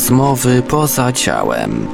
Rozmowy poza ciałem.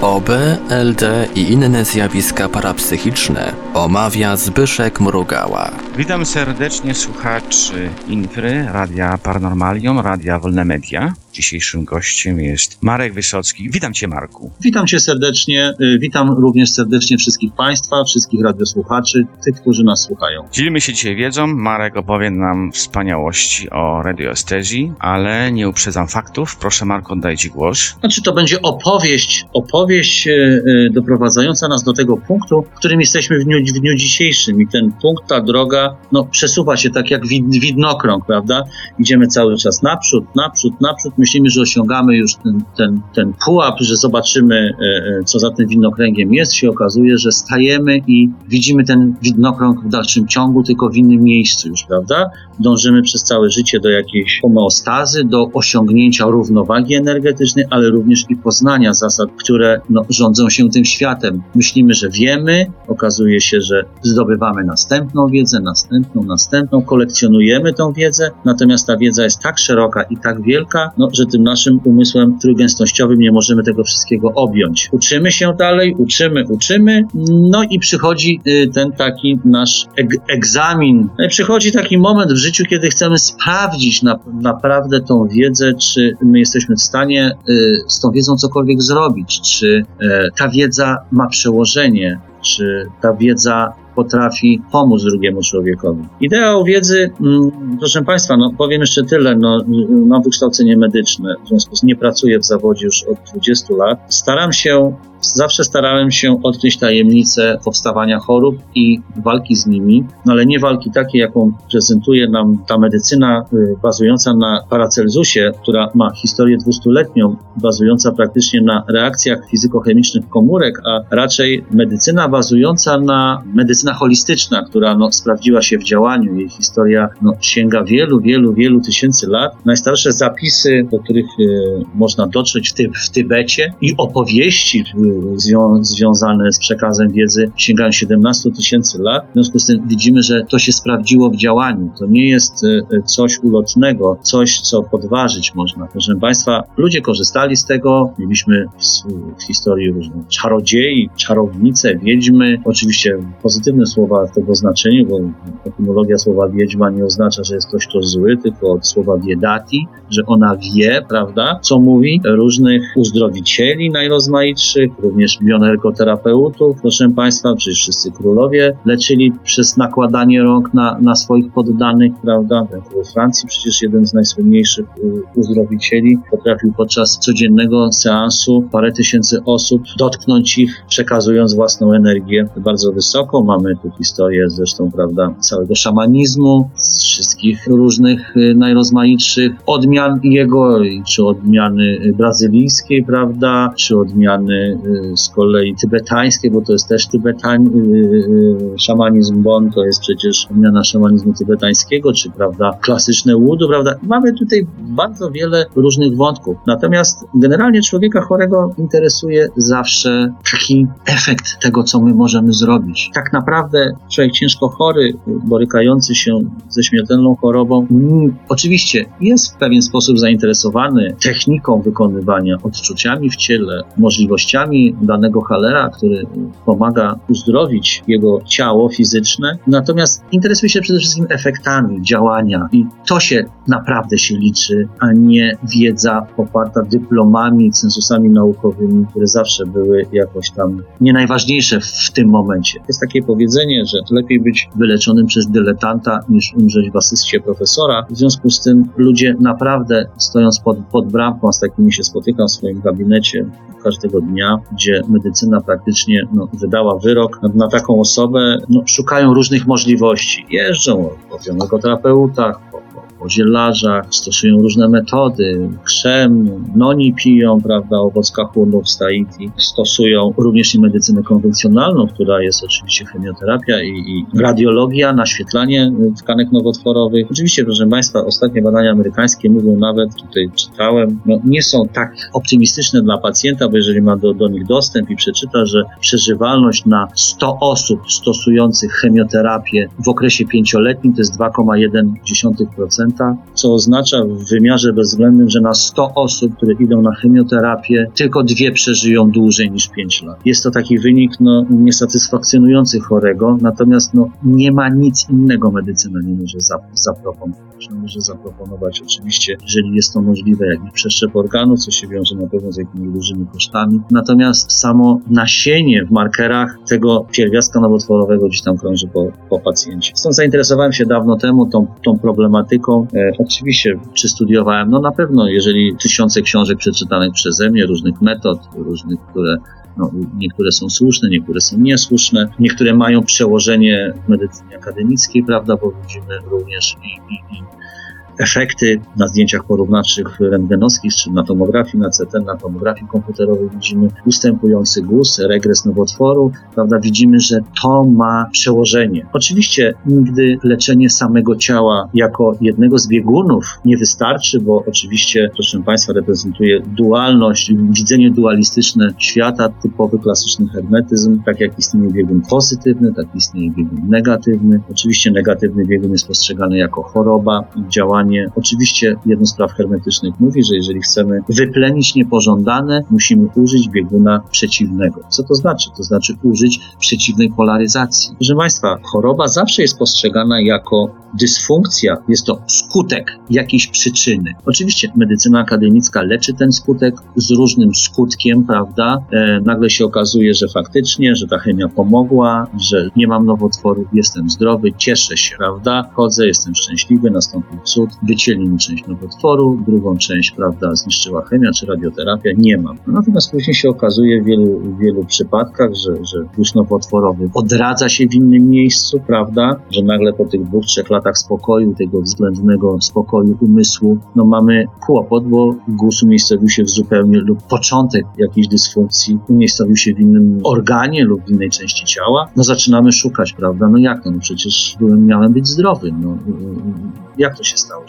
OB, LD i inne zjawiska parapsychiczne omawia Zbyszek Mrugała. Witam serdecznie słuchaczy Infry, Radia Paranormalium, Radia Wolne Media. Dzisiejszym gościem jest Marek Wysocki. Witam Cię, Marku. Witam Cię serdecznie. y, Witam również serdecznie wszystkich Państwa, wszystkich radiosłuchaczy, tych, którzy nas słuchają. Dzielimy się dzisiaj wiedzą. Marek opowie nam wspaniałości o radioestezji, ale nie uprzedzam faktów. Proszę, Marku, oddaj Ci głos. Znaczy, to będzie opowieść, opowieść y, y, doprowadzająca nas do tego punktu, w którym jesteśmy w dniu, w dniu dzisiejszym. I ten punkt, ta droga, no, przesuwa się tak jak wid, widnokrąg, prawda? Idziemy cały czas naprzód, naprzód, naprzód. Myślimy, że osiągamy już ten, ten, ten pułap, że zobaczymy, e, e, co za tym widnokręgiem jest. Się okazuje, że stajemy i widzimy ten widnokrąg w dalszym ciągu, tylko w innym miejscu już, prawda? Dążymy przez całe życie do jakiejś homeostazy, do osiągnięcia równowagi energetycznej, ale również i poznania zasad, które no, rządzą się tym światem. Myślimy, że wiemy, okazuje się, że zdobywamy następną wiedzę, następną, następną, kolekcjonujemy tą wiedzę, natomiast ta wiedza jest tak szeroka i tak wielka, no, że tym naszym umysłem trójgęstościowym nie możemy tego wszystkiego objąć. Uczymy się dalej, uczymy, uczymy, no i przychodzi y, ten taki nasz eg- egzamin. No i przychodzi taki moment w życiu, kiedy chcemy sprawdzić na, naprawdę tą wiedzę, czy my jesteśmy w stanie y, z tą wiedzą cokolwiek zrobić, czy y, ta wiedza ma przełożenie, czy ta wiedza potrafi pomóc drugiemu człowiekowi. Ideał wiedzy, mm, proszę Państwa, no powiem jeszcze tyle, no, mam wykształcenie medyczne, w związku z nie pracuję w zawodzie już od 20 lat. Staram się, zawsze starałem się odkryć tajemnicę powstawania chorób i walki z nimi, no ale nie walki takiej, jaką prezentuje nam ta medycyna y, bazująca na Paracelsusie, która ma historię dwustuletnią, bazująca praktycznie na reakcjach fizykochemicznych komórek, a raczej medycyna bazująca na medycyna holistyczna, która no, sprawdziła się w działaniu. Jej historia no, sięga wielu, wielu, wielu tysięcy lat. Najstarsze zapisy, do których y, można dotrzeć w, Ty w Tybecie i opowieści y, zwią związane z przekazem wiedzy sięgają 17 tysięcy lat. W związku z tym widzimy, że to się sprawdziło w działaniu. To nie jest y, coś ulotnego, coś, co podważyć można. Proszę Państwa, ludzie korzystali z tego. Mieliśmy w, w historii różne czarodziei, czarownice, wiedźmy. Oczywiście pozytywne słowa w tego znaczeniu, bo etymologia słowa wiedźma nie oznacza, że jest ktoś to zły, tylko od słowa wiedati, że ona wie, prawda, co mówi, różnych uzdrowicieli najrozmaitszych, również bioenergoterapeutów, proszę Państwa, przecież wszyscy królowie leczyli przez nakładanie rąk na, na swoich poddanych, prawda, we Francji przecież jeden z najsłynniejszych y, uzdrowicieli. Potrafił podczas codziennego seansu parę tysięcy osób dotknąć ich, przekazując własną energię bardzo wysoko. Mamy tu historię zresztą, prawda, całego szamanizmu, z wszystkich różnych y, najrozmaitszych odmian jego, czy odmiany brazylijskiej, prawda, czy odmiany y, z kolei tybetańskiej, bo to jest też tybetań, y, y, szamanizm Bon to jest przecież odmiana szamanizmu tybetańskiego, czy prawda, klasyczne łudu, prawda. Mamy tutaj bardzo wiele różnych wątków. Natomiast generalnie człowieka chorego interesuje zawsze taki efekt tego, co my możemy zrobić. Tak naprawdę człowiek ciężko chory, borykający się ze śmiertelną chorobą, mm, oczywiście jest w pewien sposób zainteresowany techniką wykonywania, odczuciami w ciele, możliwościami danego halera, który pomaga uzdrowić jego ciało fizyczne, natomiast interesuje się przede wszystkim efektami działania i to się naprawdę się liczy, a nie wiedza poparta dyplomami, censusami naukowymi, które zawsze były jakoś tam nie najważniejsze w tym momencie. Jest takie powiedzenie, że lepiej być wyleczonym przez dyletanta niż umrzeć w asyście profesora. W związku z tym ludzie naprawdę stojąc pod, pod bramką, z takimi się spotykam w swoim gabinecie każdego dnia, gdzie medycyna praktycznie no, wydała wyrok na, na taką osobę, no, szukają różnych możliwości. Jeżdżą po fizjoterapeutach, po, po, po zielarzach, stosują różne metody, krzem, noni piją, prawda, owoc kahunów z Tahiti, stosują również i medycynę konwencjonalną, która jest oczywiście chemioterapia i, i radiologia, naświetlanie tkanek nowotworowych. Oczywiście, proszę Państwa, ostatnie badania amerykańskie mówią nawet, tutaj czytałem, no, nie są tak optymistyczne dla pacjenta, bo jeżeli ma do, do nich dostęp i przeczyta, że przeżywalność na 100 osób stosujących chemioterapię w okresie pięcioletnim to jest 2,1%, co oznacza w wymiarze bezwzględnym, że na 100 osób, które idą na chemioterapię, tylko dwie przeżyją dłużej niż 5 lat. Jest to taki wynik no, niesatysfakcjonujący chorego, natomiast no, nie ma nic innego medycyna nie może zaproponować. No, może zaproponować oczywiście, jeżeli jest to możliwe, jakiś przeszczep organu, co się wiąże na pewno z jakimiś dużymi kosztami. Natomiast samo nasienie w markerach tego pierwiastka nowotworowego gdzieś tam krąży po, po pacjencie. Stąd zainteresowałem się dawno temu tą, tą problematyką. E, oczywiście przystudiowałem, no na pewno, jeżeli tysiące książek przeczytanych przeze mnie, różnych metod, różnych, które no, niektóre są słuszne, niektóre są niesłuszne, niektóre mają przełożenie w medycynie akademickiej, prawda, bo widzimy również i, i, i efekty na zdjęciach porównawczych rentgenowskich, czy na tomografii, na CT, na tomografii komputerowej widzimy ustępujący guz, regres nowotworu, prawda, widzimy, że to ma przełożenie. Oczywiście nigdy leczenie samego ciała jako jednego z biegunów nie wystarczy, bo oczywiście, proszę Państwa, reprezentuje dualność, widzenie dualistyczne świata, typowy klasyczny hermetyzm, tak jak istnieje biegun pozytywny, tak istnieje biegun negatywny. Oczywiście negatywny biegun jest postrzegany jako choroba i działanie Oczywiście jedno z praw hermetycznych mówi, że jeżeli chcemy wyplenić niepożądane, musimy użyć bieguna przeciwnego. Co to znaczy? To znaczy użyć przeciwnej polaryzacji. Proszę Państwa, choroba zawsze jest postrzegana jako dysfunkcja, jest to skutek jakiejś przyczyny. Oczywiście medycyna akademicka leczy ten skutek z różnym skutkiem, prawda? E, nagle się okazuje, że faktycznie, że ta chemia pomogła, że nie mam nowotworu, jestem zdrowy, cieszę się, prawda? Chodzę, jestem szczęśliwy, nastąpił cud wycięli mi część nowotworu, drugą część, prawda, zniszczyła chemia czy radioterapia, nie mam. Natomiast później się okazuje w wielu, w wielu przypadkach, że, że guz nowotworowy odradza się w innym miejscu, prawda, że nagle po tych dwóch, trzech latach spokoju, tego względnego spokoju umysłu, no mamy kłopot, bo guz umiejscowił się w zupełnie, lub początek jakiejś dysfunkcji umiejscowił się w innym organie lub w innej części ciała, no zaczynamy szukać, prawda, no jak to, no przecież byłem, miałem być zdrowy, no jak to się stało?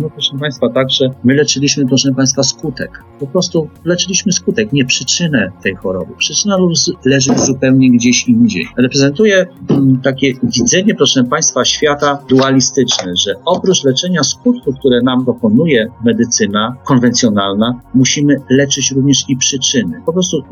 No proszę Państwa, także my leczyliśmy, proszę Państwa, skutek. Po prostu leczyliśmy skutek, nie przyczynę tej choroby. Przyczyna leży zupełnie gdzieś indziej. Reprezentuje mm, takie widzenie, proszę Państwa, świata dualistyczne, że oprócz leczenia skutków, które nam proponuje medycyna konwencjonalna, musimy leczyć również i przyczyny. Po prostu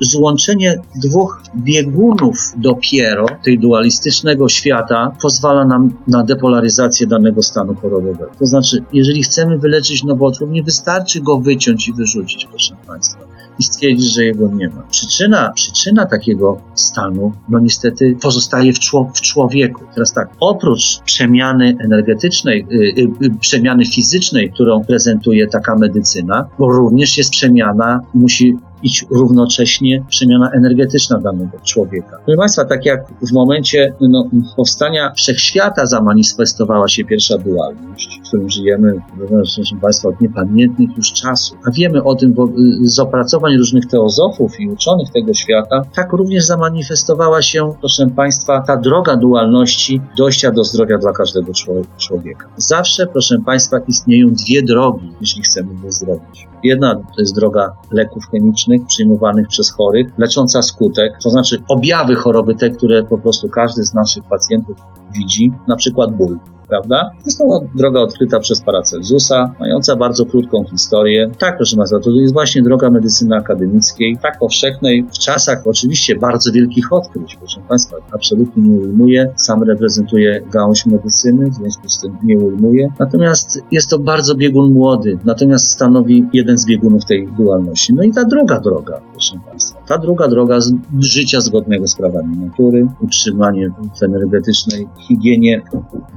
złączenie dwóch biegunów dopiero tej dualistycznego świata pozwala nam na depolaryzację danego stanu chorobowego. To znaczy, jeżeli chcemy wyleczyć nowotwór, nie wystarczy go wyciąć i wyrzucić, proszę Państwa, i stwierdzić, że jego nie ma. Przyczyna, przyczyna takiego stanu, no niestety, pozostaje w, w człowieku. Teraz tak, oprócz przemiany energetycznej, yy, yy, przemiany fizycznej, którą prezentuje taka medycyna, bo również jest przemiana, musi iść równocześnie przemiana energetyczna danego człowieka. Proszę Państwa, tak jak w momencie no, powstania wszechświata zamanifestowała się pierwsza dualność, w którym żyjemy, proszę Państwa, od niepamiętnych już czasów, a wiemy o tym bo, z opracowań różnych teozofów i uczonych tego świata, tak również zamanifestowała się, proszę Państwa, ta droga dualności dojścia do zdrowia dla każdego człowieka. Zawsze, proszę Państwa, istnieją dwie drogi, jeśli chcemy wyzdrowić. Jedna to jest droga leków chemicznych przyjmowanych przez chorych, lecząca skutek, to znaczy objawy choroby, te, które po prostu każdy z naszych pacjentów widzi, na przykład ból prawda? Jest to droga odkryta przez Paracelsusa, mająca bardzo krótką historię. Tak, proszę Państwa, to jest właśnie droga medycyny akademickiej, tak powszechnej, w czasach oczywiście bardzo wielkich odkryć, proszę Państwa, absolutnie nie ujmuje, sam reprezentuje gałąź medycyny, w związku z tym nie ujmuje. Natomiast jest to bardzo biegun młody, natomiast stanowi jeden z biegunów tej dualności. No i ta druga droga, proszę Państwa, ta druga droga z życia zgodnego z prawami natury, utrzymanie energetycznej higienie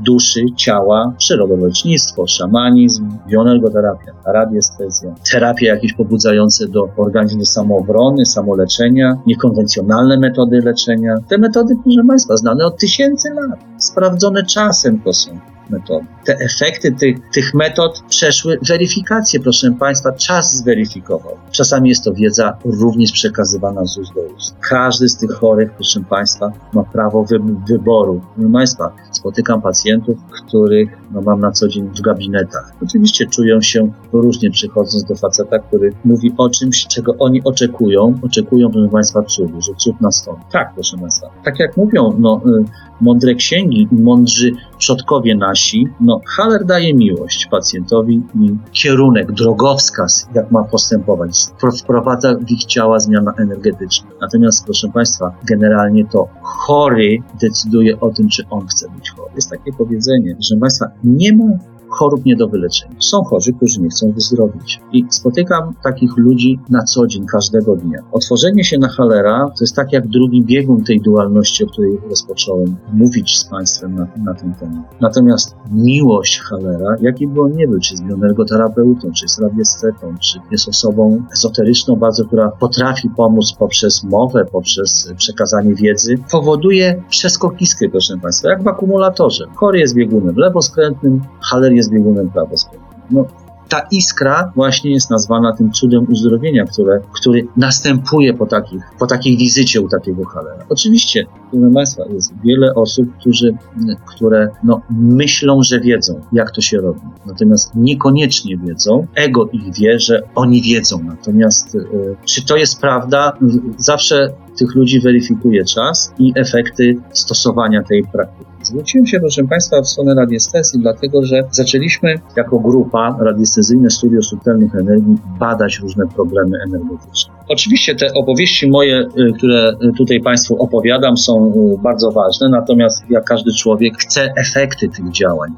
duszy, ciała, przyrodolecznictwo, szamanizm, bioenergoterapia, radiestezja, terapie jakieś pobudzające do organizmu samoobrony, samoleczenia, niekonwencjonalne metody leczenia. Te metody, proszę Państwa, znane od tysięcy lat, sprawdzone czasem to są metody. Te efekty tych, tych metod przeszły weryfikację, proszę Państwa, czas zweryfikował. Czasami jest to wiedza również przekazywana z ust do ust. Każdy z tych chorych, proszę Państwa, ma prawo wy wyboru. Proszę Państwa, spotykam pacjentów, których no, mam na co dzień w gabinetach. Oczywiście czują się różnie przychodząc do faceta, który mówi o czymś, czego oni oczekują. Oczekują, proszę Państwa, cudu, że cud nastąpi. Tak, proszę Państwa. Tak jak mówią, no, y, mądre księgi mądrzy przodkowie nasi, no Haller daje miłość pacjentowi i kierunek, drogowskaz, jak ma postępować. Wprowadza w ich ciała zmiana energetyczna. Natomiast, proszę Państwa, generalnie to chory decyduje o tym, czy on chce być chory. Jest takie powiedzenie, że Państwa, nie ma chorób nie do wyleczenia. Są chorzy, którzy nie chcą wyzdrowić. I spotykam takich ludzi na co dzień, każdego dnia. Otworzenie się na Halera to jest tak jak drugi biegun tej dualności, o której rozpocząłem mówić z Państwem na, na ten temat. Natomiast miłość Halera, jaki by on nie był, czy jest bioenergoterapeutą, czy jest radiestetą, czy jest osobą ezoteryczną bardzo, która potrafi pomóc poprzez mowę, poprzez przekazanie wiedzy, powoduje przeskokiskę, proszę Państwa, jak w akumulatorze. Chory jest biegunem lewoskrętnym, Haler jest biegunem prawoskrętnym. No, ta iskra właśnie jest nazwana tym cudem uzdrowienia, które, który następuje po, takich, po takiej wizycie u takiego halera. Oczywiście, proszę Państwa, jest wiele osób, którzy, które no, myślą, że wiedzą, jak to się robi. Natomiast niekoniecznie wiedzą. Ego ich wie, że oni wiedzą. Natomiast y, czy to jest prawda? Zawsze tych ludzi weryfikuje czas i efekty stosowania tej praktyki. Zwróciłem się, proszę Państwa, w stronę radiestezji, dlatego że zaczęliśmy jako grupa Radiestezyjne Studio Subtelnych Energii badać różne problemy energetyczne. Oczywiście te opowieści moje, y, które tutaj Państwu opowiadam, są y, bardzo ważne, natomiast jak każdy człowiek chce efekty tych działań,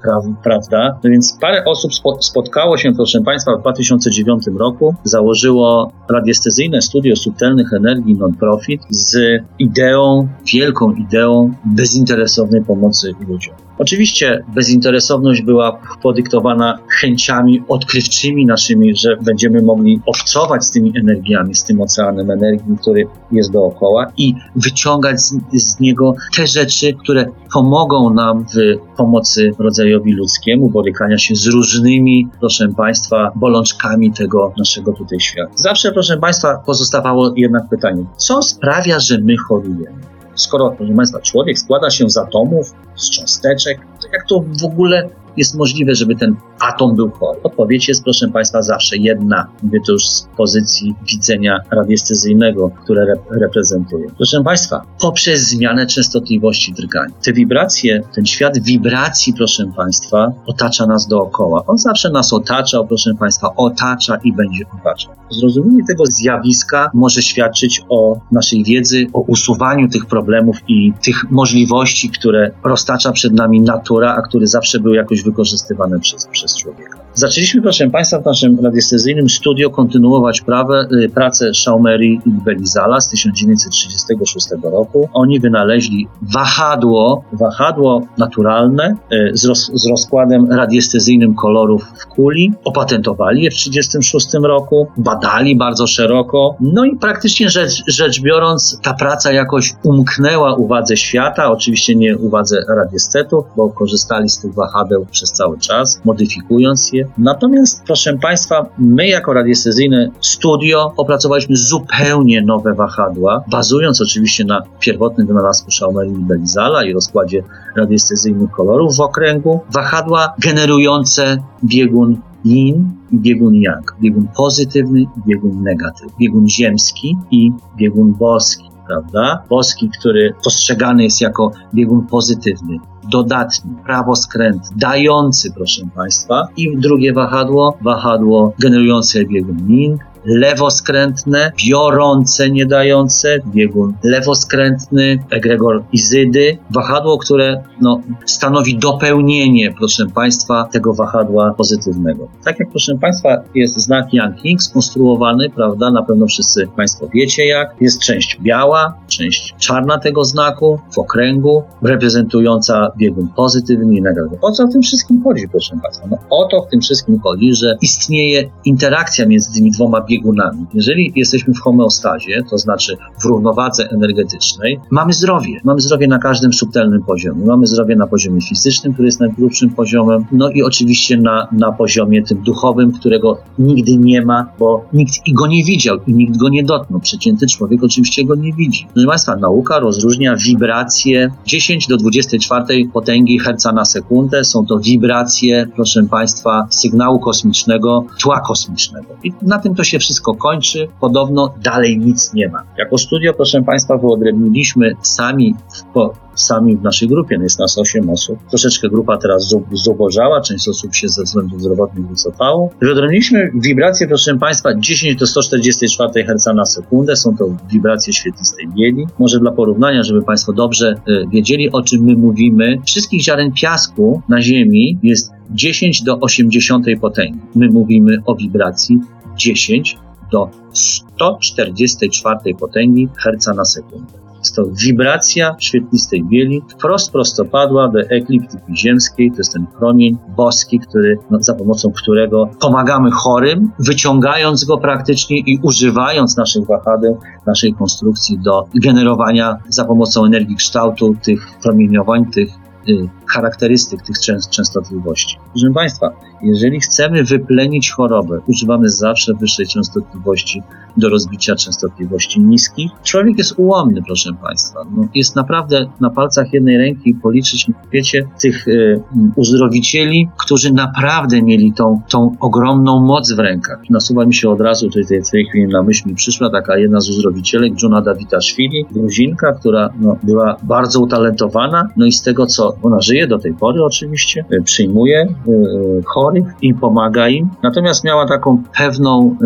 prawda? No więc parę osób spotkało się, proszę Państwa, w 2009 roku, założyło Radiestezyjne Studio Subtelnych Energii Non-Profit z ideą, wielką ideą bezinteresownej pomocy ludziom. Oczywiście bezinteresowność była podyktowana chęciami odkrywczymi naszymi, że będziemy mogli obcować z tymi energiami, z tym oceanem energii, który jest dookoła i wyciągać z, z niego te rzeczy, które pomogą nam w pomocy rodzajowi ludzkiemu, borykania się z różnymi, proszę Państwa, bolączkami tego naszego tutaj świata. Zawsze, proszę Państwa, pozostawało jednak pytanie, co sprawia, że my chorujemy? Skoro, proszę Państwa, człowiek składa się z atomów, z cząsteczek, to jak to w ogóle jest możliwe, żeby ten atom był chory? Odpowiedź jest, proszę Państwa, zawsze jedna. Mówię to już z pozycji widzenia radiestezyjnego, które rep reprezentuję. Proszę Państwa, poprzez zmianę częstotliwości drgania. Te wibracje, ten świat wibracji, proszę Państwa, otacza nas dookoła. On zawsze nas otaczał, proszę Państwa, otacza i będzie otaczał. Zrozumienie tego zjawiska może świadczyć o naszej wiedzy, o usuwaniu tych problemów i tych możliwości, które roztacza przed nami natura, a które zawsze były jakoś wykorzystywane przez, przez człowieka. Zaczęliśmy, proszę Państwa, w naszym radiestezyjnym studio kontynuować y, pracę Schaumeri i Belizala z 1936 roku. Oni wynaleźli wahadło, wahadło naturalne y, z, roz, z rozkładem radiestezyjnym kolorów w kuli. Opatentowali je w 1936 roku, badali bardzo szeroko. No i praktycznie rzecz, rzecz biorąc, ta praca jakoś umknęła uwadze świata, oczywiście nie uwadze radiestetów, bo korzystali z tych wahadeł przez cały czas, modyfikując je. Natomiast, proszę Państwa, my jako radiestezyjne studio opracowaliśmy zupełnie nowe wahadła, bazując oczywiście na pierwotnym wynalazku Schaumeli i Belizala i rozkładzie radiestezyjnych kolorów w okręgu. Wahadła generujące biegun yin i biegun yang. Biegun pozytywny i biegun negatywny. Biegun ziemski i biegun boski prawda? Boski, który postrzegany jest jako biegun pozytywny, dodatni, prawoskręt, dający, proszę Państwa. I drugie wahadło, wahadło generujące biegun min, lewoskrętne, biorące, nie dające, biegun lewoskrętny, egregor izydy, wahadło, które no, stanowi dopełnienie, proszę Państwa, tego wahadła pozytywnego. Tak jak, proszę Państwa, jest znak Yang-Yin skonstruowany, prawda, na pewno wszyscy Państwo wiecie jak, jest część biała, część czarna tego znaku w okręgu, reprezentująca biegun pozytywny i negatywny. O co w tym wszystkim chodzi, proszę Państwa? No, o to w tym wszystkim chodzi, że istnieje interakcja między tymi dwoma biegunami, biegunami. Jeżeli jesteśmy w homeostazie, to znaczy w równowadze energetycznej, mamy zdrowie. Mamy zdrowie na każdym subtelnym poziomie. Mamy zdrowie na poziomie fizycznym, który jest najgrubszym poziomem, no i oczywiście na, na poziomie tym duchowym, którego nigdy nie ma, bo nikt i go nie widział i nikt go nie dotknął. Przeciętny człowiek oczywiście go nie widzi. Proszę Państwa, nauka rozróżnia wibracje 10 do 24 potęgi herca na sekundę. Są to wibracje, proszę Państwa, sygnału kosmicznego, tła kosmicznego. I na tym to się wszystko kończy, podobno dalej nic nie ma. Jako studio, proszę Państwa, wyodrębniliśmy sami w, sami w naszej grupie, no jest nas 8 osób. Troszeczkę grupa teraz zubożała, część osób się ze względów zdrowotnych wycofało. Wyodrębniliśmy wibracje, proszę Państwa, 10 do 144 Hz na sekundę. Są to wibracje świetlistej bieli. Może dla porównania, żeby Państwo dobrze y, wiedzieli, o czym my mówimy. Wszystkich ziaren piasku na Ziemi jest 10 do 80 potęgi. My mówimy o wibracji 10 do 144 potęgi Hz na sekundę. Jest to wibracja świetlistej bieli, wprost prostopadła do ekliptyki ziemskiej. To jest ten promień boski, który, no, za pomocą którego pomagamy chorym, wyciągając go praktycznie i używając naszych wahadeł, naszej konstrukcji do generowania za pomocą energii kształtu tych promieniowań, tych y, charakterystyk tych częstotliwości. Proszę Państwa, jeżeli chcemy wyplenić chorobę, używamy zawsze wyższej częstotliwości do rozbicia częstotliwości niskich. Człowiek jest ułomny, proszę Państwa. No, jest naprawdę na palcach jednej ręki policzyć, wiecie, tych y, uzdrowicieli, którzy naprawdę mieli tą, tą ogromną moc w rękach. Nasuwa mi się od razu tutaj w tej chwili na myśl mi przyszła taka jedna z uzdrowicielek, Juna Dawitaszwili, gruzinka, która no, była bardzo utalentowana, no i z tego, co ona żyje do tej pory oczywiście, y, przyjmuje y, y, chorych i pomaga im. Natomiast miała taką pewną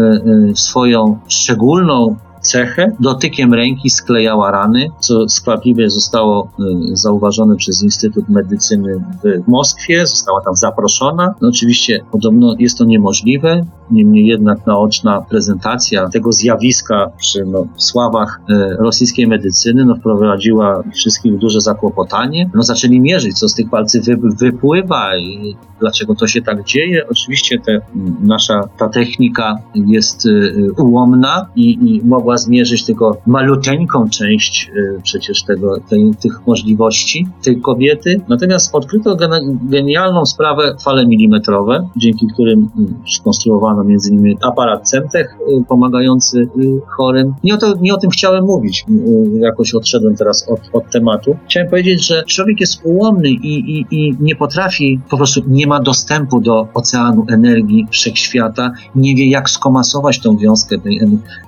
swoją szczególną cechę. Dotykiem ręki sklejała rany, co skwapliwie zostało y, zauważone przez Instytut Medycyny w Moskwie. Została tam zaproszona. No oczywiście podobno jest to niemożliwe, niemniej jednak naoczna prezentacja tego zjawiska przy no, sławach y, rosyjskiej medycyny no, wprowadziła wszystkich w duże zakłopotanie. No, zaczęli mierzyć, co z tych palców wy, wypływa i dlaczego to się tak dzieje. Oczywiście te, nasza ta technika jest y, ułomna i, i mogła mogła zmierzyć tylko maluteńką część y, przecież tego, tej, tych możliwości tej kobiety. Natomiast odkryto genialną sprawę fale milimetrowe, dzięki którym mm, skonstruowano innymi aparat Centech y, pomagający y, chorym. Nie o, to, nie o tym chciałem mówić, jakoś odszedłem teraz od, od tematu. Chciałem powiedzieć, że człowiek jest ułomny i, i, i nie potrafi, po prostu nie ma dostępu do oceanu energii wszechświata, nie wie jak skomasować tą wiązkę tej,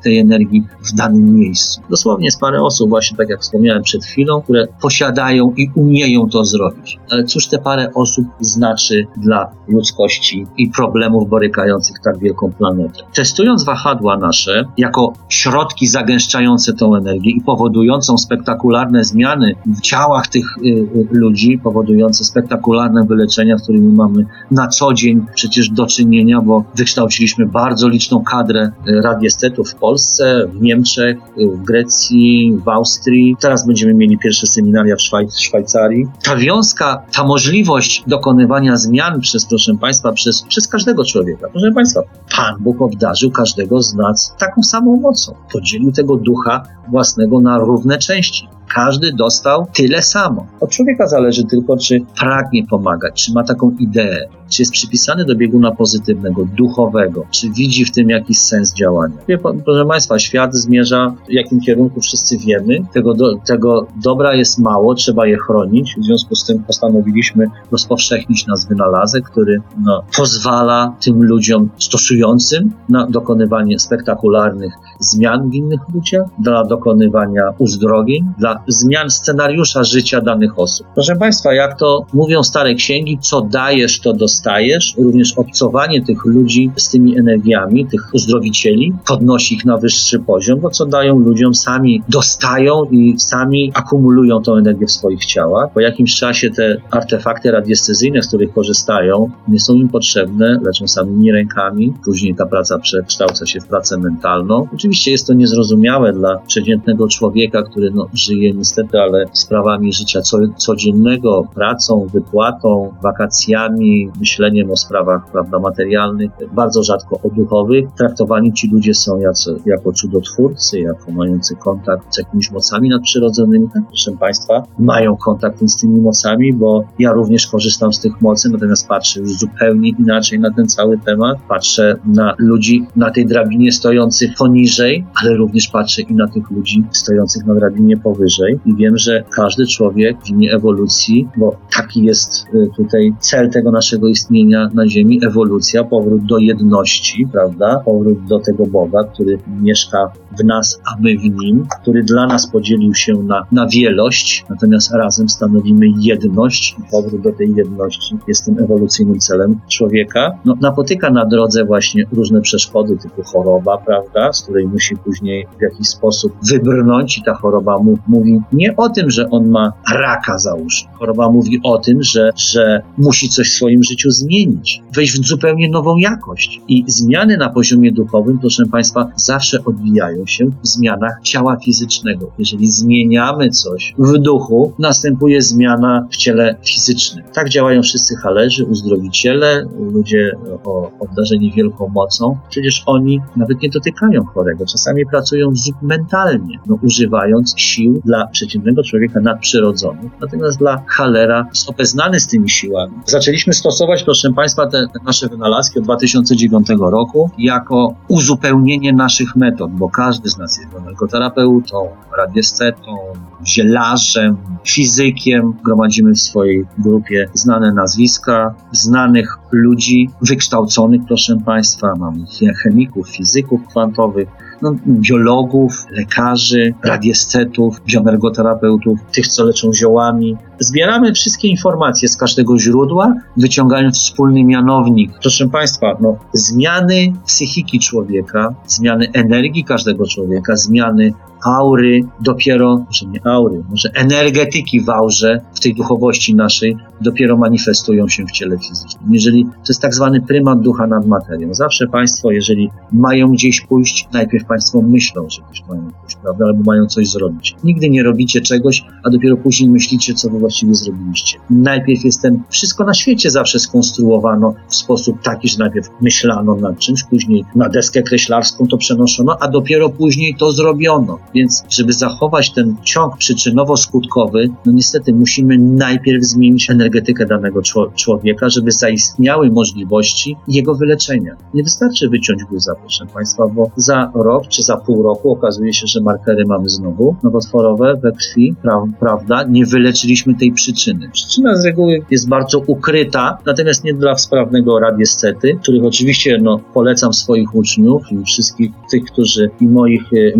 tej energii w danym miejscu. Dosłownie jest parę osób, właśnie tak jak wspomniałem przed chwilą, które posiadają i umieją to zrobić. Ale cóż te parę osób znaczy dla ludzkości i problemów borykających tak wielką planetę? Testując wahadła nasze jako środki zagęszczające tą energię i powodującą spektakularne zmiany w ciałach tych y, y, ludzi, powodujące spektakularne wyleczenia, z którymi mamy na co dzień przecież do czynienia, bo wykształciliśmy bardzo liczną kadrę y, radiestetów w Polsce, w Niemczech, Niemczech, w Grecji, w Austrii. Teraz będziemy mieli pierwsze seminaria w Szwajcarii. Ta wiązka, ta możliwość dokonywania zmian przez, proszę Państwa, przez, przez każdego człowieka. Proszę Państwa, Pan Bóg obdarzył każdego z nas taką samą mocą. Podzielił tego ducha własnego na równe części. Każdy dostał tyle samo. Od człowieka zależy tylko, czy pragnie pomagać, czy ma taką ideę, czy jest przypisany do bieguna pozytywnego, duchowego, czy widzi w tym jakiś sens działania. Wie, proszę Państwa, świat zmierza w jakim kierunku wszyscy wiemy. Tego, do, tego dobra jest mało, trzeba je chronić. W związku z tym postanowiliśmy rozpowszechnić nasz wynalazek, który no, pozwala tym ludziom stosującym na dokonywanie spektakularnych zmian w innych ludziach, dla dokonywania uzdrowień, dla zmian scenariusza życia danych osób. Proszę Państwa, jak to mówią stare księgi, co dajesz, to dostajesz. Również obcowanie tych ludzi z tymi energiami, tych uzdrowicieli, podnosi ich na wyższy poziom, bo co dają ludziom, sami dostają i sami akumulują tą energię w swoich ciałach. Po jakimś czasie te artefakty radiestezyjne, z których korzystają, nie są im potrzebne, leczą samymi rękami. Później ta praca przekształca się w pracę mentalną. Oczywiście jest to niezrozumiałe dla przeciętnego człowieka, który no, żyje niestety, ale sprawami życia co, codziennego, pracą, wypłatą, wakacjami, myśleniem o sprawach prawda, materialnych, bardzo rzadko o duchowych. Traktowani ci ludzie są jacy, jako cudotwórcy, jako mający kontakt z jakimiś mocami nadprzyrodzonymi. Tak, proszę Państwa, mają kontakt z tymi mocami, bo ja również korzystam z tych mocy, natomiast patrzę już zupełnie inaczej na ten cały temat. Patrzę na ludzi na tej drabinie stojących poniżej ale również patrzę i na tych ludzi stojących na drabinie powyżej i wiem, że każdy człowiek w imię ewolucji, bo taki jest y, tutaj cel tego naszego istnienia na Ziemi, ewolucja, powrót do jedności, prawda? Powrót do tego Boga, który mieszka w nas, a my w nim, który dla nas podzielił się na, na wielość, natomiast razem stanowimy jedność i powrót do tej jedności jest tym ewolucyjnym celem człowieka. No, napotyka na drodze właśnie różne przeszkody typu choroba, prawda, z której musi później w jakiś sposób wybrnąć i ta choroba mu mówi nie o tym, że on ma raka załóżmy. Choroba mówi o tym, że, że musi coś w swoim życiu zmienić, wejść w zupełnie nową jakość. I zmiany na poziomie duchowym, proszę Państwa, zawsze odbijają się w zmianach ciała fizycznego. Jeżeli zmieniamy coś w duchu, następuje zmiana w ciele fizycznym. Tak działają wszyscy halerzy, uzdrowiciele, ludzie o obdarzeni wielką mocą. Przecież oni nawet nie dotykają chorego. Czasami pracują mentalnie, no, używając sił dla przeciwnego człowieka nadprzyrodzonych. Natomiast dla halera jest obeznany z tymi siłami. Zaczęliśmy stosować, proszę Państwa, te, nasze wynalazki od 2009 roku jako uzupełnienie naszych metod, bo każdy z nas jest energoterapeutą, radiestetą, zielarzem, fizykiem. Gromadzimy w swojej grupie znane nazwiska, znanych ludzi, wykształconych, proszę Państwa. Mamy chemików, fizyków kwantowych, no, biologów, lekarzy, radiestetów, bioenergoterapeutów, tych, co leczą ziołami. Zbieramy wszystkie informacje z każdego źródła, wyciągając wspólny mianownik. Proszę Państwa, no, zmiany psychiki człowieka, zmiany energii każdego człowieka, zmiany aury, dopiero, może nie aury, może energetyki w aurze, w tej duchowości naszej, dopiero manifestują się w ciele fizycznym. Jeżeli to jest tak zwany prymat ducha nad materią. Zawsze Państwo, jeżeli mają gdzieś pójść, najpierw Państwo myślą, że gdzieś mają pójść, prawda, albo mają coś zrobić. Nigdy nie robicie czegoś, a dopiero później myślicie, co Wy właściwie zrobiliście. Najpierw jest ten, wszystko na świecie zawsze skonstruowano w sposób taki, że najpierw myślano nad czymś, później na deskę kreślarską to przenoszono, a dopiero później to zrobiono. Więc, żeby zachować ten ciąg przyczynowo-skutkowy, no niestety musimy najpierw zmienić energetykę danego człowieka, żeby zaistniały możliwości jego wyleczenia. Nie wystarczy wyciąć guza, proszę Państwa, bo za rok czy za pół roku okazuje się, że markery mamy znowu nowotworowe we krwi, pra prawda? Nie wyleczyliśmy tej przyczyny. Przyczyna z reguły jest bardzo ukryta, natomiast nie dla sprawnego radiescety, których oczywiście no, polecam swoich uczniów i wszystkich tych, którzy i moich y,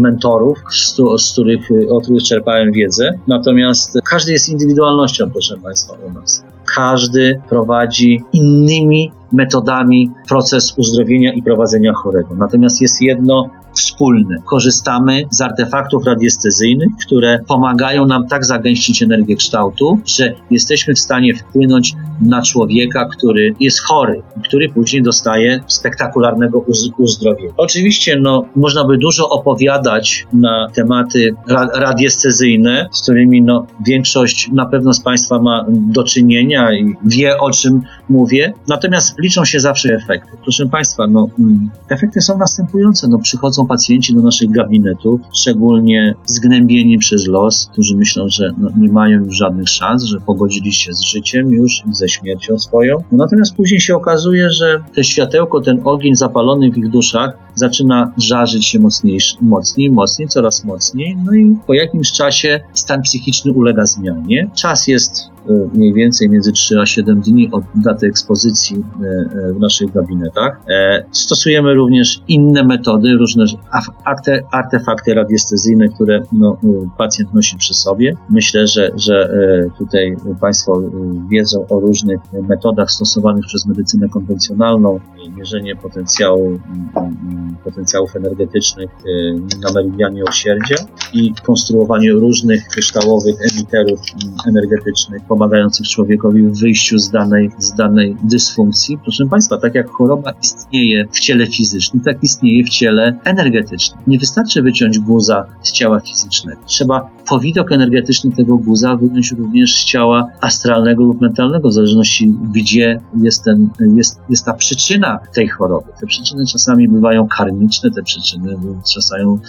mentorów, z, których, od których czerpałem wiedzę. Natomiast każdy jest indywidualnością, proszę Państwa, u nas. Każdy prowadzi innymi metodami proces uzdrowienia i prowadzenia chorego. Natomiast jest jedno wspólne. Korzystamy z artefaktów radiestezyjnych, które pomagają nam tak zagęścić energię kształtu, że jesteśmy w stanie wpłynąć na człowieka, który jest chory, który później dostaje spektakularnego uzdrowienia. Oczywiście, no, można by dużo opowiadać na tematy ra radiestezyjne, z którymi no, większość na pewno z Państwa ma do czynienia i wie o czym mówię. Natomiast liczą się zawsze efekty. Proszę Państwa, no, mm, efekty są następujące. No, przychodzą pacjenci do naszych gabinetów, szczególnie zgnębieni przez los, którzy myślą, że no, nie mają już żadnych szans, że pogodzili się z życiem już i ze śmiercią swoją. No, natomiast później się okazuje, że te światełko, ten ogień zapalony w ich duszach zaczyna żarzyć się mocniej, mocniej, mocniej, coraz mocniej. No i po jakimś czasie stan psychiczny ulega zmianie. Czas jest mniej więcej między 3 a 7 dni od daty ekspozycji e, e, w naszych gabinetach. Stosujemy również inne metody, różne artefakty radiestezyjne, które no, pacjent nosi przy sobie. Myślę, że, że tutaj Państwo wiedzą o różnych metodach stosowanych przez medycynę konwencjonalną, mierzenie potencjału, potencjałów energetycznych na meridianie osierdzia i konstruowanie różnych kryształowych emiterów energetycznych pomagających człowiekowi w wyjściu z danej, z danej dysfunkcji. Proszę Państwa, tak jak choroba istnieje w ciele fizycznym, tak istnieje w ciele energetycznym. Nie wystarczy wyciąć guza z ciała fizycznego. Trzeba powidok energetyczny tego guza wyjąć również z ciała astralnego lub mentalnego, w zależności gdzie jest, ten, jest, jest ta przyczyna tej choroby. Te przyczyny czasami bywają karmiczne, te przyczyny czasami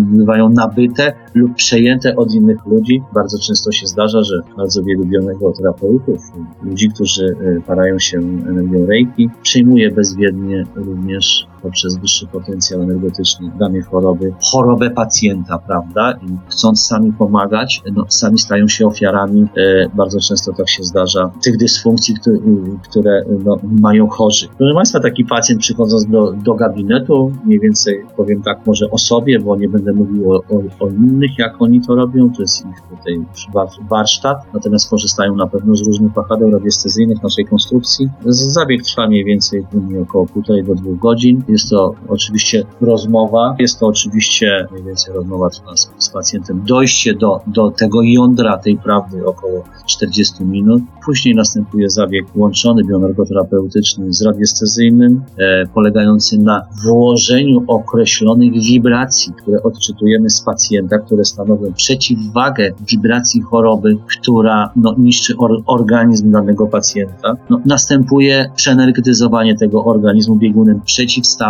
bywają nabyte lub przejęte od innych ludzi. Bardzo często się zdarza, że bardzo wielu terapeutów, ludzi, którzy e, parają się energią reiki, przyjmuje bezwiednie również poprzez wyższy potencjał energetyczny danej choroby, chorobę pacjenta, prawda? I chcąc sami pomagać, no, sami stają się ofiarami, e, bardzo często tak się zdarza, tych dysfunkcji, które, które no, mają chorzy. Proszę Państwa, taki pacjent przychodząc do, do gabinetu, mniej więcej powiem tak może o sobie, bo nie będę mówił o, o, o innych, jak oni to robią, to jest ich tutaj warsztat, natomiast korzystają na pewno z różnych wahadeł radiestezyjnych naszej konstrukcji. Zabieg trwa mniej więcej około półtorej do dwóch godzin. Jest to oczywiście rozmowa, jest to oczywiście mniej więcej rozmowa z, z pacjentem. Dojście do, do tego jądra tej prawdy około 40 minut. Później następuje zabieg łączony bioenergoterapeutyczny z radiestezyjnym, e, polegający na włożeniu określonych wibracji, które odczytujemy z pacjenta, które stanowią przeciwwagę wibracji choroby, która no, niszczy or, organizm danego pacjenta. No, następuje przeenergetyzowanie tego organizmu biegunem przeciwstawnym,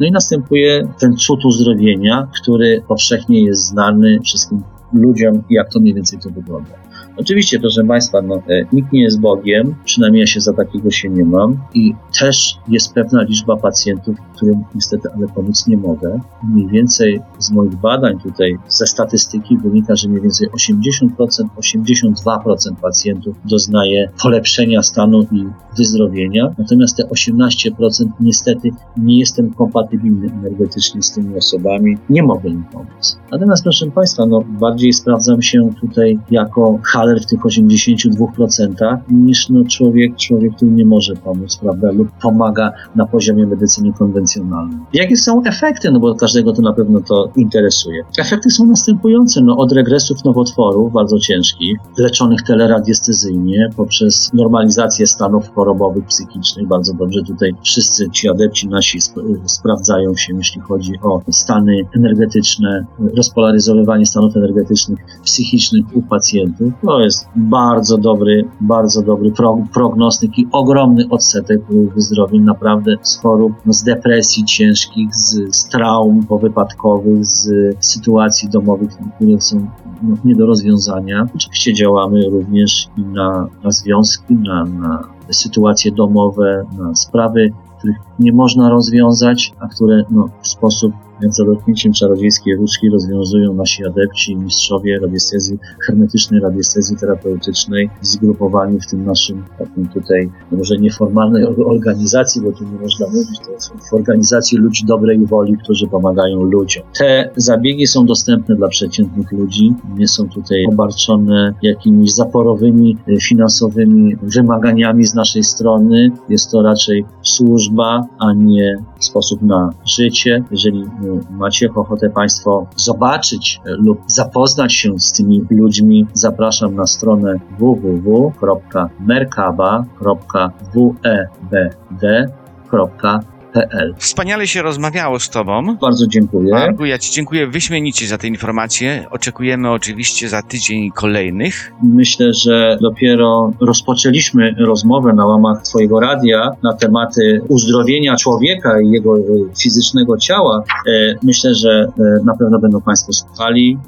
no i następuje ten cud uzdrowienia, który powszechnie jest znany wszystkim ludziom, jak to mniej więcej to wygląda. Oczywiście, proszę Państwa, no, e, nikt nie jest Bogiem, przynajmniej ja się za takiego się nie mam i też jest pewna liczba pacjentów, którym niestety ale pomóc nie mogę. Mniej więcej z moich badań tutaj, ze statystyki wynika, że mniej więcej 80%, 82% pacjentów doznaje polepszenia stanu i wyzdrowienia, natomiast te 18% niestety nie jestem kompatybilny energetycznie z tymi osobami, nie mogę im pomóc. Natomiast proszę Państwa, no bardziej sprawdzam się tutaj jako haler w tych 82% niż no, człowiek, człowiek, który nie może pomóc, prawda, lub pomaga na poziomie medycyny konwencjonalnej. Jakie są efekty? No bo każdego to na pewno to interesuje. Efekty są następujące, no od regresów nowotworów, bardzo ciężkich, leczonych teleradiestezyjnie poprzez normalizację stanów chorobowych, psychicznych, bardzo dobrze tutaj wszyscy ci adepci nasi sp sprawdzają się, jeśli chodzi o stany energetyczne, rozpolaryzowywanie stanów energetycznych, psychicznych u pacjentów. To jest bardzo dobry, bardzo dobry pro, prognostyk i ogromny odsetek wyzdrowień naprawdę z chorób, no, z depresji ciężkich, z, z traum powypadkowych, z sytuacji domowych, które są no, nie do rozwiązania. Oczywiście działamy również na, na związki, na, na sytuacje domowe, na sprawy, których nie można rozwiązać, a które no, w sposób za dotknięciem czarodziejskiej różki rozwiązują nasi adepci, mistrzowie radiestezji, hermetycznej radiestezji terapeutycznej, zgrupowani w tym naszym takim tutaj, no może nieformalnej organizacji, bo tu nie można mówić, to jest w organizacji ludzi dobrej woli, którzy pomagają ludziom. Te zabiegi są dostępne dla przeciętnych ludzi, nie są tutaj obarczone jakimiś zaporowymi e, finansowymi wymaganiami z naszej strony. Jest to raczej służba, a nie sposób na życie. Jeżeli e, macie ochotę Państwo zobaczyć lub zapoznać się z tymi ludźmi, zapraszam na stronę www.merkaba.webd.pl PL. Wspaniale się rozmawiało z Tobą. Bardzo dziękuję. Marku, ja Ci dziękuję wyśmienicie za te informacje. Oczekujemy oczywiście za tydzień kolejnych. Myślę, że dopiero rozpoczęliśmy rozmowę na łamach Twojego radia na tematy uzdrowienia człowieka i jego e, fizycznego ciała. E, myślę, że e, na pewno będą Państwo słuchali.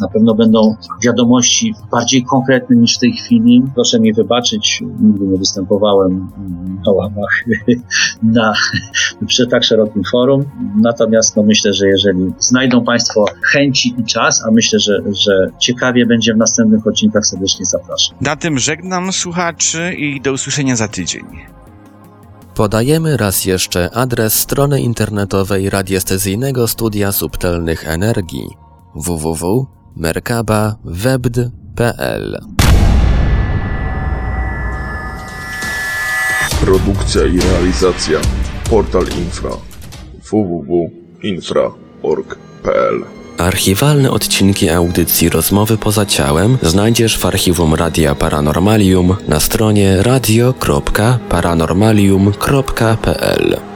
Na pewno będą wiadomości bardziej konkretne niż w tej chwili. Proszę mi wybaczyć, nigdy nie występowałem na łamach na, przy tak szerokim forum. Natomiast no, myślę, że jeżeli znajdą Państwo chęci i czas, a myślę, że, że ciekawie będzie w następnych odcinkach, serdecznie zapraszam. Na tym żegnam słuchaczy i do usłyszenia za tydzień. Podajemy raz jeszcze adres strony internetowej radiestezyjnego studia subtelnych energii www.merkaba.webd.pl Produkcja i realizacja. Portal Infra. www.infra.org.pl Archiwalne odcinki audycji Rozmowy poza ciałem znajdziesz w archiwum Radia Paranormalium na stronie radio.paranormalium.pl